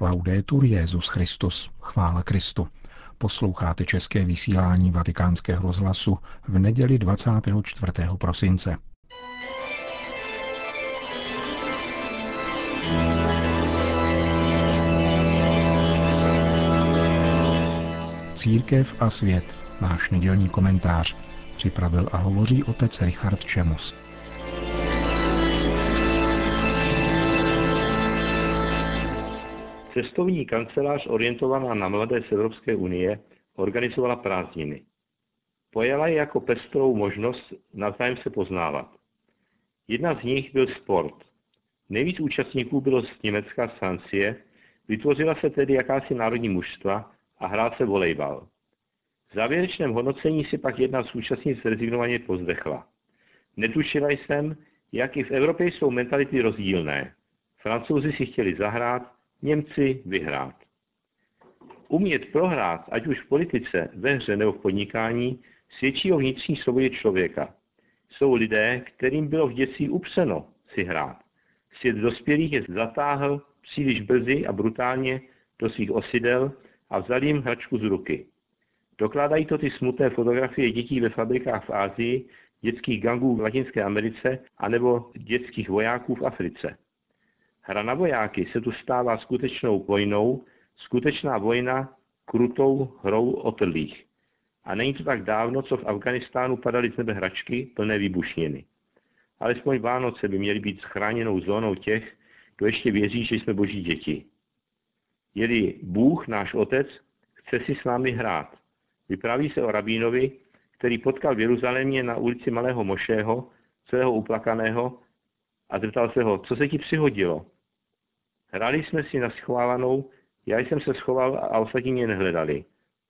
Laudetur Jezus Christus, chvála Kristu. Posloucháte české vysílání Vatikánského rozhlasu v neděli 24. prosince. Církev a svět, náš nedělní komentář, připravil a hovoří otec Richard Čemus. Cestovní kancelář orientovaná na mladé z Evropské unie organizovala prázdniny. Pojala je jako pestrou možnost navzájem se poznávat. Jedna z nich byl sport. Nejvíc účastníků bylo z Německa z Francie, vytvořila se tedy jakási národní mužstva a hrál se volejbal. V závěrečném hodnocení si pak jedna z účastnic rezignovaně pozdechla. Netušila jsem, jak i v Evropě jsou mentality rozdílné. Francouzi si chtěli zahrát, Němci vyhrát. Umět prohrát, ať už v politice, ve hře nebo v podnikání, svědčí o vnitřní svobodě člověka. Jsou lidé, kterým bylo v dětství upřeno si hrát. Svět dospělých je zatáhl příliš brzy a brutálně do svých osidel a vzal jim hračku z ruky. Dokládají to ty smutné fotografie dětí ve fabrikách v Ázii, dětských gangů v Latinské Americe anebo dětských vojáků v Africe. Hra na vojáky se tu stává skutečnou vojnou, skutečná vojna krutou hrou otrlých. A není to tak dávno, co v Afganistánu padaly z nebe hračky plné výbušniny. Alespoň Vánoce by měly být chráněnou zónou těch, kdo ještě věří, že jsme boží děti. Jeli Bůh, náš Otec, chce si s námi hrát. Vypráví se o rabínovi, který potkal v Jeruzalémě na ulici Malého Mošého, celého uplakaného, a zeptal se ho, co se ti přihodilo. Hráli jsme si na schválanou, já jsem se schoval a ostatní mě nehledali.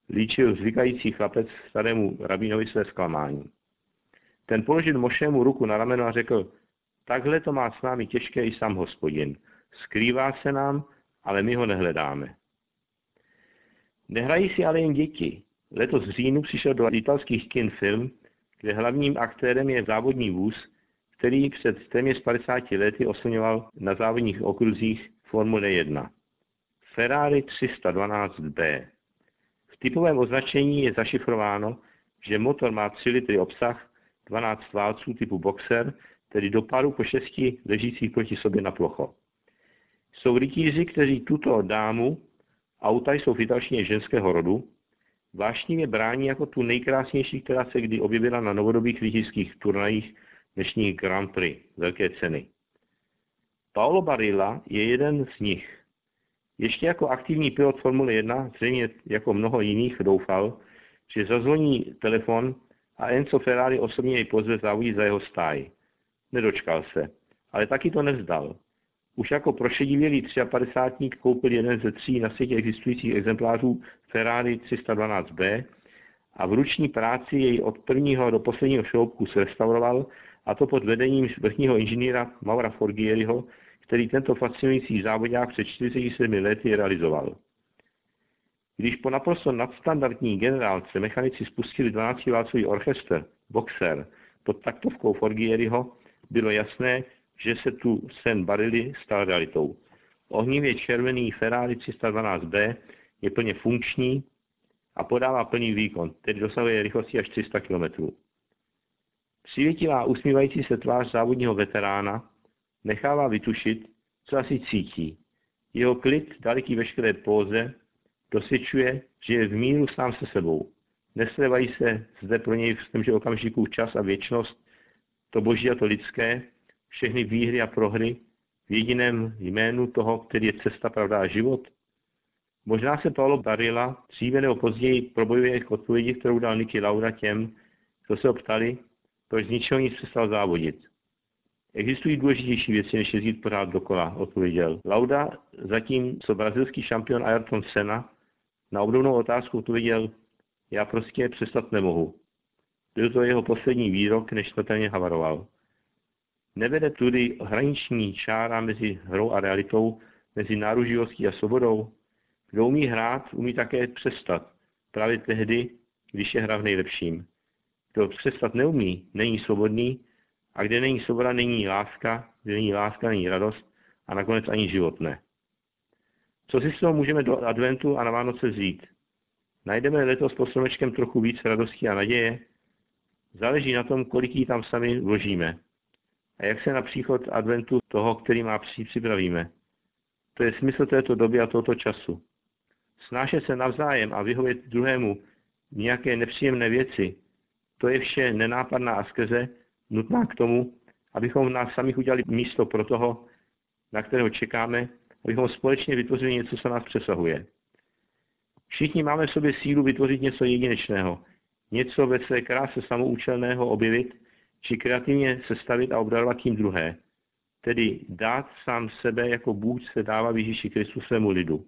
Líčil zvykající chlapec starému rabínovi své zklamání. Ten položil Mošému ruku na rameno a řekl, takhle to má s námi těžké i sám hospodin. Skrývá se nám, ale my ho nehledáme. Nehrají si ale jen děti. Letos v říjnu přišel do italských kin film, kde hlavním aktérem je závodní vůz, který před téměř 50 lety oslňoval na závodních okruzích Formule 1. Ferrari 312B. V typovém označení je zašifrováno, že motor má 3 litry obsah, 12 válců typu boxer, tedy do paru po šesti ležících proti sobě na plocho. Jsou rytíři, kteří tuto dámu, auta jsou v italštině ženského rodu, vášnivě brání jako tu nejkrásnější, která se kdy objevila na novodobých rytířských turnajích dnešních Grand Prix, velké ceny. Paolo Barilla je jeden z nich. Ještě jako aktivní pilot Formule 1, zřejmě jako mnoho jiných, doufal, že zazvoní telefon a Enzo Ferrari osobně jej pozve závodit za jeho stáj. Nedočkal se, ale taky to nevzdal. Už jako prošedivělý 53 koupil jeden ze tří na světě existujících exemplářů Ferrari 312B a v ruční práci jej od prvního do posledního šroubku zrestauroval a to pod vedením vrchního inženýra Maura Forgieriho, který tento fascinující závodák před 47 lety realizoval. Když po naprosto nadstandardní generálce mechanici spustili 12-válcový orchestr, Boxer, pod taktovkou Forgieriho, bylo jasné, že se tu sen Barily stal realitou. Ohnivě červený Ferrari 312B je plně funkční a podává plný výkon, tedy dosahuje rychlosti až 300 km. Přivětivá usmívající se tvář závodního veterána nechává vytušit, co asi cítí. Jeho klid, daleký veškeré póze, dosvědčuje, že je v míru sám se sebou. Neslevají se zde pro něj v tomže okamžiku čas a věčnost, to boží a to lidské, všechny výhry a prohry v jediném jménu toho, který je cesta, pravda a život? Možná se Paolo Barilla dříve nebo později probojuje k odpovědi, kterou dal Niky Laura těm, kdo se ho ptali, proč z ničeho nic přestal závodit. Existují důležitější věci, než jezdit pořád dokola, odpověděl. Lauda, zatím co brazilský šampion Ayrton Senna, na obdobnou otázku odpověděl, já prostě přestat nemohu. Byl to jeho poslední výrok, než smrtelně havaroval. Nevede tudy hraniční čára mezi hrou a realitou, mezi náruživostí a svobodou? Kdo umí hrát, umí také přestat. Právě tehdy, když je hra v nejlepším. Kdo přestat neumí, není svobodný a kde není svoboda, není láska, kde není láska, není radost a nakonec ani život ne. Co si z toho můžeme do adventu a na Vánoce vzít? Najdeme letos pod stromečkem trochu víc radosti a naděje? Záleží na tom, kolik jí tam sami vložíme. A jak se na příchod adventu toho, který má přijít, připravíme. To je smysl této doby a tohoto času. Snášet se navzájem a vyhovět druhému nějaké nepříjemné věci, to je vše nenápadná askeze, nutná k tomu, abychom nás samých udělali místo pro toho, na kterého čekáme, abychom společně vytvořili něco, co nás přesahuje. Všichni máme v sobě sílu vytvořit něco jedinečného, něco ve své kráse samoučelného objevit, či kreativně sestavit a obdarovat tím druhé, tedy dát sám sebe jako Bůh se dává Ježíši Kristu svému lidu.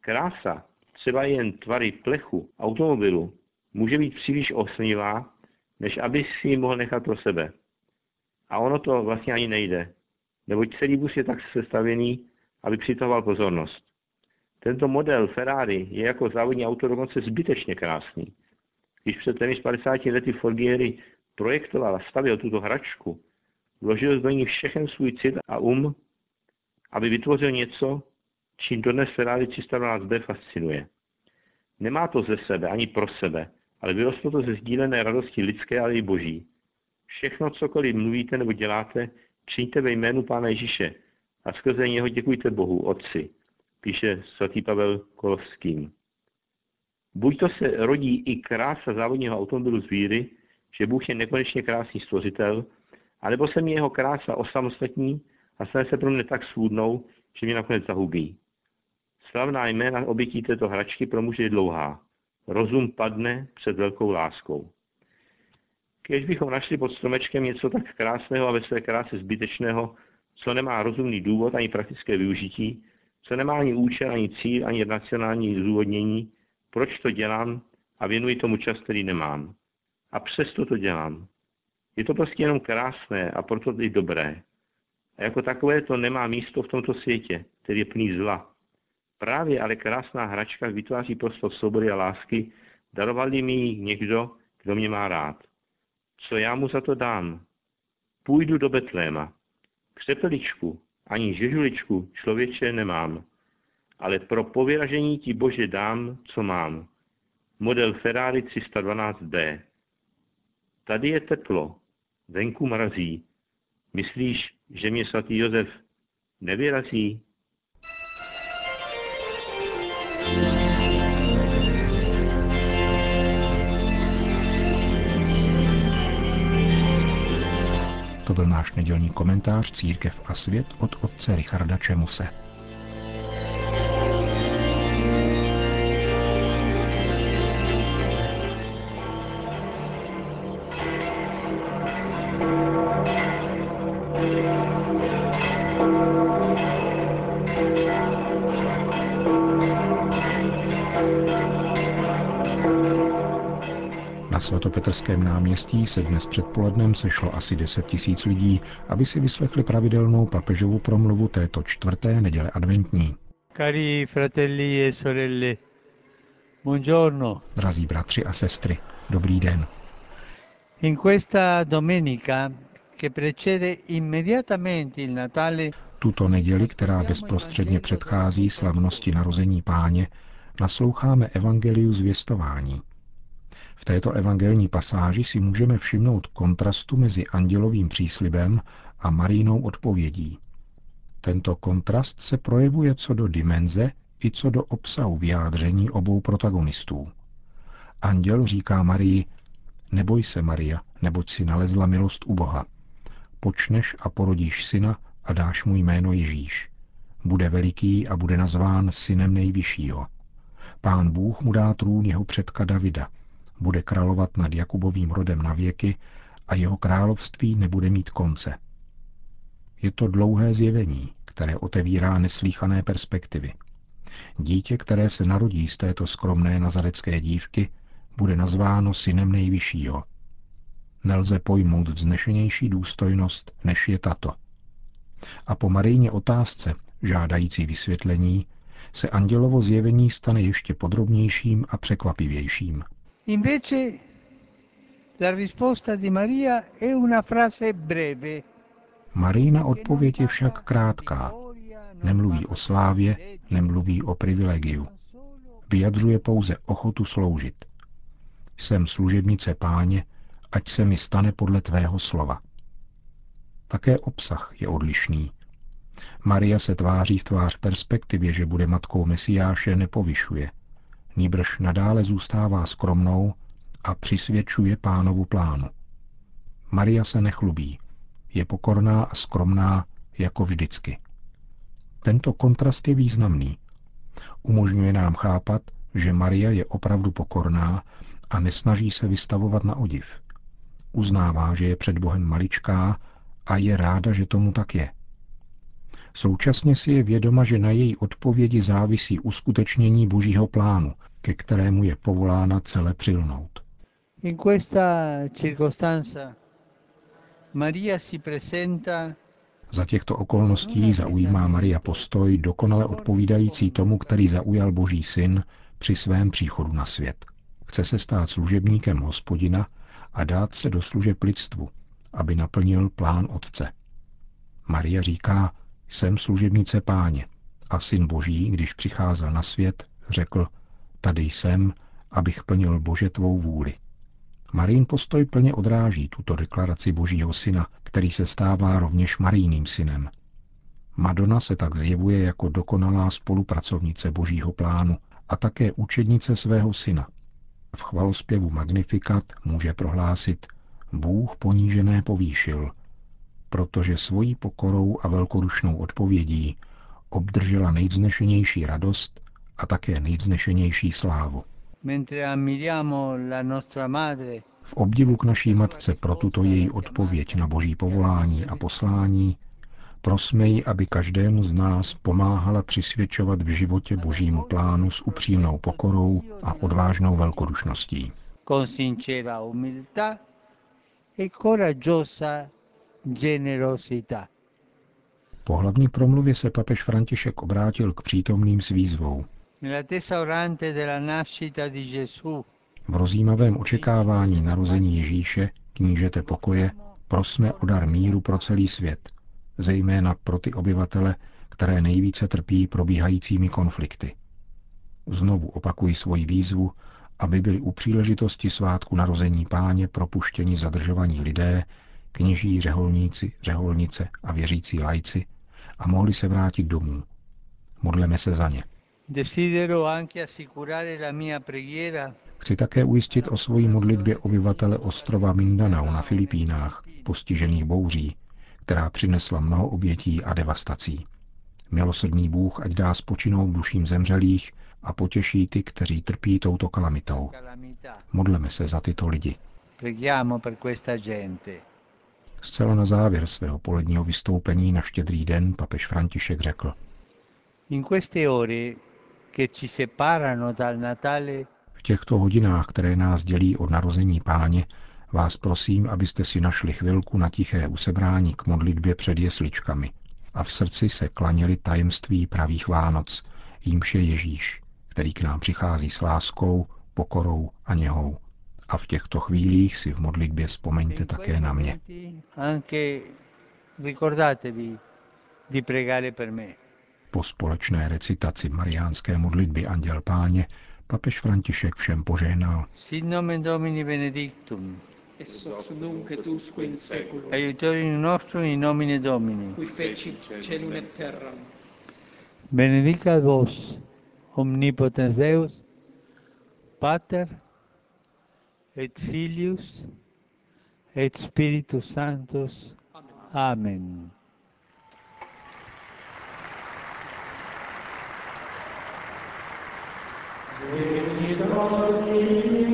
Krása, třeba jen tvary plechu, automobilu, může být příliš oslnivá, než aby si ji mohl nechat pro sebe. A ono to vlastně ani nejde, neboť celý vůz je tak sestavený, aby přitahoval pozornost. Tento model Ferrari je jako závodní auto dokonce zbytečně krásný. Když před téměř 50 lety Forgieri projektoval a stavil tuto hračku, vložil do ní všechen svůj cit a um, aby vytvořil něco, čím dodnes Ferrari 312B fascinuje. Nemá to ze sebe, ani pro sebe, ale vyrostlo to ze sdílené radosti lidské, ale i boží. Všechno, cokoliv mluvíte nebo děláte, čiňte ve jménu Pána Ježíše a skrze něho děkujte Bohu, Otci, píše svatý Pavel Kolovským. Buď to se rodí i krása závodního automobilu z víry, že Bůh je nekonečně krásný stvořitel, anebo se mi jeho krása osamostatní a stane se pro mě tak svůdnou, že mě nakonec zahubí. Slavná jména obětí této hračky pro muže je dlouhá. Rozum padne před velkou láskou. Když bychom našli pod stromečkem něco tak krásného a ve své kráse zbytečného, co nemá rozumný důvod ani praktické využití, co nemá ani účel, ani cíl, ani racionální zdůvodnění, proč to dělám a věnuji tomu čas, který nemám. A přesto to dělám. Je to prostě jenom krásné a proto i dobré. A jako takové to nemá místo v tomto světě, který je plný zla. Právě ale krásná hračka vytváří prostor svobody a lásky, daroval mi ji někdo, kdo mě má rád. Co já mu za to dám? Půjdu do Betléma. Křepeličku, ani žežuličku člověče nemám, ale pro povyražení ti Bože dám, co mám. Model Ferrari 312B. Tady je teplo, venku mrazí. Myslíš, že mě svatý Josef nevyrazí? Byl náš nedělní komentář Církev a svět od otce Richarda Čemuse. Na svatopetrském náměstí se dnes předpolednem sešlo asi 10 tisíc lidí, aby si vyslechli pravidelnou papežovu promluvu této čtvrté neděle adventní. Cari fratelli e sorelle, buongiorno. Drazí bratři a sestry, dobrý den. In questa domenica che precede immediatamente il Natale Tuto neděli, která bezprostředně předchází slavnosti narození páně, nasloucháme evangeliu zvěstování. V této evangelní pasáži si můžeme všimnout kontrastu mezi andělovým příslibem a Marínou odpovědí. Tento kontrast se projevuje co do dimenze i co do obsahu vyjádření obou protagonistů. Anděl říká Marii, neboj se Maria, neboť si nalezla milost u Boha. Počneš a porodíš syna a dáš mu jméno Ježíš. Bude veliký a bude nazván synem nejvyššího. Pán Bůh mu dá trůn jeho předka Davida – bude královat nad Jakubovým rodem na věky a jeho království nebude mít konce. Je to dlouhé zjevení, které otevírá neslíchané perspektivy. Dítě, které se narodí z této skromné nazarecké dívky, bude nazváno synem nejvyššího. Nelze pojmout vznešenější důstojnost, než je tato. A po Marijně otázce, žádající vysvětlení, se andělovo zjevení stane ještě podrobnějším a překvapivějším. Invece la risposta di Maria è una frase breve. Marijina odpověď je však krátká. Nemluví o slávě, nemluví o privilegiu. Vyjadřuje pouze ochotu sloužit. Jsem služebnice páně, ať se mi stane podle tvého slova. Také obsah je odlišný. Maria se tváří v tvář perspektivě, že bude matkou Mesiáše, nepovyšuje. Nýbrž nadále zůstává skromnou a přisvědčuje pánovu plánu. Maria se nechlubí, je pokorná a skromná jako vždycky. Tento kontrast je významný. Umožňuje nám chápat, že Maria je opravdu pokorná a nesnaží se vystavovat na odiv. Uznává, že je před Bohem maličká a je ráda, že tomu tak je. Současně si je vědoma, že na její odpovědi závisí uskutečnění božího plánu, ke kterému je povolána celé přilnout. In questa circostanza Maria si presenta Za těchto okolností zaujímá Maria postoj dokonale odpovídající tomu, který zaujal Boží syn při svém příchodu na svět. Chce se stát služebníkem hospodina a dát se do služeb lidstvu, aby naplnil plán Otce. Maria říká, jsem služebnice páně a syn Boží, když přicházel na svět, řekl, tady jsem, abych plnil Bože tvou vůli. Marín postoj plně odráží tuto deklaraci Božího syna, který se stává rovněž Marijným synem. Madonna se tak zjevuje jako dokonalá spolupracovnice Božího plánu a také učednice svého syna. V chvalospěvu Magnifikat může prohlásit Bůh ponížené povýšil, protože svojí pokorou a velkorušnou odpovědí obdržela nejvznešenější radost a také nejvznešenější slávu. V obdivu k naší matce pro tuto její odpověď na boží povolání a poslání prosme ji, aby každému z nás pomáhala přisvědčovat v životě božímu plánu s upřímnou pokorou a odvážnou velkodušností. con sincera umiltà e coraggiosa generosità. Po hlavní promluvě se papež František obrátil k přítomným s výzvou. V rozjímavém očekávání narození Ježíše, knížete pokoje, prosme o dar míru pro celý svět, zejména pro ty obyvatele, které nejvíce trpí probíhajícími konflikty. Znovu opakuji svoji výzvu, aby byli u příležitosti svátku narození páně propuštěni zadržovaní lidé, kněží, řeholníci, řeholnice a věřící lajci a mohli se vrátit domů. Modleme se za ně. Chci také ujistit o svojí modlitbě obyvatele ostrova Mindanao na Filipínách, postižených bouří, která přinesla mnoho obětí a devastací. Milosrdný Bůh ať dá spočinout duším zemřelých a potěší ty, kteří trpí touto kalamitou. Modleme se za tyto lidi. Preghiamo per questa gente. Zcela na závěr svého poledního vystoupení na štědrý den papež František řekl. In queste ore che ci separano dal Natale, V těchto hodinách, které nás dělí od narození páně, vás prosím, abyste si našli chvilku na tiché usebrání k modlitbě před jesličkami a v srdci se klaněli tajemství pravých Vánoc, jímž je Ježíš, který k nám přichází s láskou, pokorou a něhou. A v těchto chvílích si v modlitbě vzpomeňte také na mě. momenti anche ricordatevi di pregare per me. Po společné recitaci mariánské modlitby Anděl Páně papež František všem požehnal. Sit nomen Domini benedictum, ex hoc nunc et usque in seculum, aiutorium nostrum in nomine Domini. qui feci celum et terram. Benedicat vos, omnipotens Deus, Pater, et Filius, et Spiritus Sanctus. Amen. Končíme